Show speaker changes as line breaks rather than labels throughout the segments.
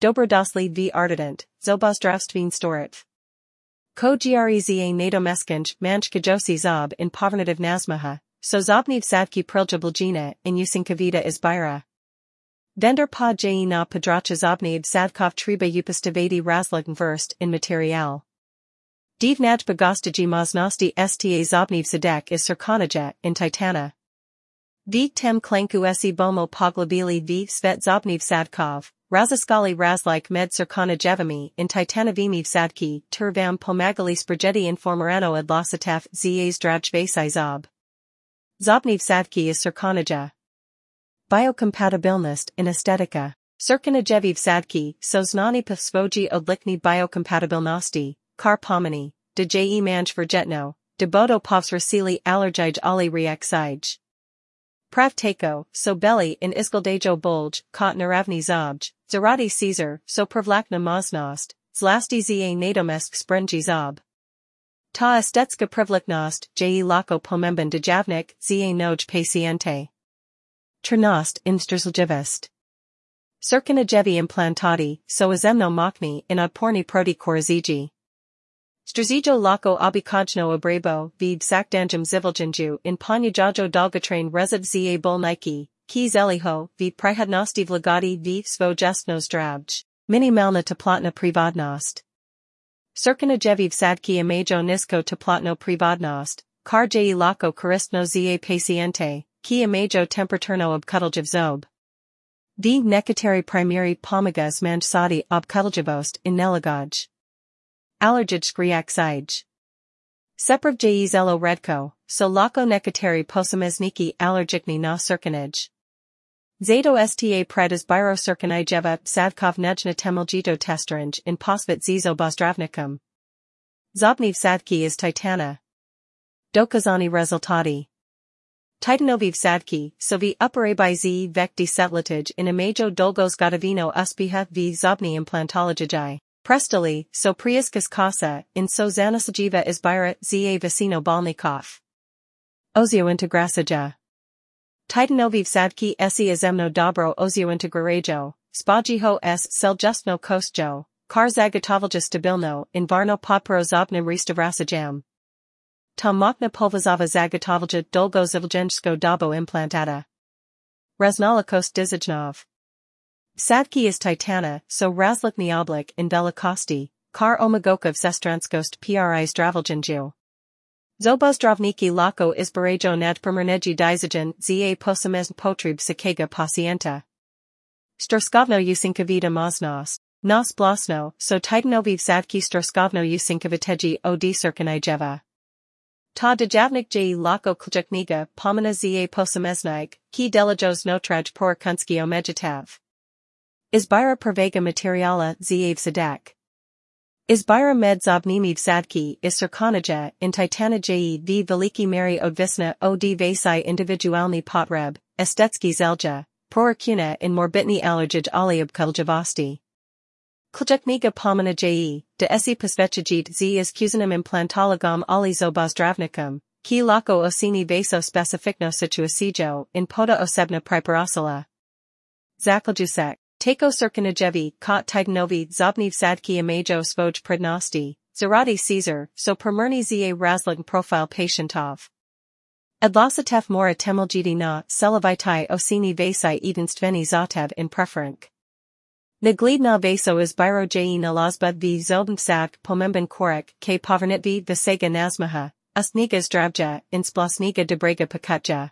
Dobrodosli v Artident, zobozdravstveen storit. Ko greza nadomeskinj manjka josi zob in povernativ nazmaha, so zobniv sadki priljabuljina in usinkavita izbira. Vendor pa je na padracha zobniv sadkov treba upastavati razlogn verst in material. Divnaj bagostaji maznosti sta zobniv sadek is circonaja in titana. V tem klanku esi bomo poglobili v svet zobniv sadkov, razaskali razlik med circona jevami in titanovimi sadki tur vam pomagali sprageti informerano adlosatef zas drajvasi zob. Zobniv sadki is circonaja. Biocompatibilnost in estetika. Circonajeviv sadki, soznani svoji odlikni biocompatibilnosti, kar pomani, de je manj verjetno, de bodo povsrasili allergij ali reaksij. Pravteko, so belly in iskaldejo Bulge, kot naravni zobj, zaradi Caesar, so pravlakna maznost, zlasti za nadomesk sprenji zob. Ta estetska privliknost, je lako pomemben dejavnik, za noj paciente. Trnost imstrzelgevest. Circinajevi implantati, so azemno mokni in odporni proti koraziji. Strazijo lako obikajno obrebo, vid sakdanjum ziviljanju in panyajajo dolgotrain rezid za bolniki, ki zeliho, vid prihadnosti vlagati v svojestno zdravj, minimalna teplotna privadnost. Circinajeviv sadki imajo nisko teplotno privadnost, kar je lako koristno za paciente, ki imajo temperaturno obkutljiv zob. V nekateri primary pomagas manj sadi obkutljivost in nelagaj. Allergic reaksij. Seprav je zelo redko, so lako nekateri posamezniki allergikni na cirkinaj. Zato sta predas biro cirkinijeva sadkov nejna temeljito testaranj in posvet zizo bozdravnikum. Zobniv sadki is titana. Dokazani rezultati. Titanoviv sadki, so vi uporabai z vekti setlatage in imajo dolgos godovino uspiha v zobni implantologijai. Prestali, so priiskas kasa, in so zanasajiva izbira za vecino balnikov. Ozio integrasaja. Titanoviv sadki esi azemno dobro ozio integrajo, spajiho s seljustno kostjo, kar zagatovalja stabilno in varno podporo zobnim restavrasajam. Ta mokna polvazava zagatovalja dolgo zivljensko dobo implantata. Raznalakos dizajnov. Sadki is titana, so razlikni oblik in velikosti, kar omagokov sestranskost pri zdraviljanju. Zobozdravniki lako izbarajo nad primerneji dizajan za posamezn potreb sakega pacienta. Storskovno usinkavita maznost, nos blasno, so titanoviv sadki storskovno usinkaviteji od cirkanijeva. Ta dejavnik je lako kljakniga pomena za posameznig, ki delajos notraj por kunski omejitav. Izbira pervega materiala zav sadak. Izbira med zobnimiv sadki is circonaja in titanaje v veliki mary odvisna od vasi individualni potreb, estetski zelja, prorakuna in morbitni allergij ali obkuljavosti. Kljakniga pomena je, de esi posvechajit z is kuzanim implantologom ali zobozdravnikum, ki lako osini vaso specificno situasijo in poda osebna priparosala. Zakoljusek. Tako cirkinajevi, kot titanovi zobniv sadki imajo svoj prednosti, zaradi Caesar, so primerni za razlog profile patientov. Adlosatef mora temeljiti na selavitai osini vasi edenstveni zatev in preferenk. Naglidna vaso is biro je nalazbud v zobn sak pomemben korek ke povernitvi visega nazmaha, usniga zdravja in splasniga debrega pakutja.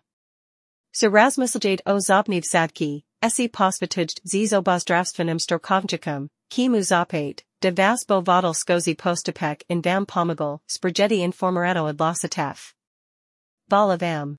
Serasmusaljade o zobniv sadki, Esi posvetij zizobozdravstvenim storkovnikum, ki mu zapate, de vasbo vodal skozi postapek in vam pomagal, sprageti informereto adlosatef. Vala vam.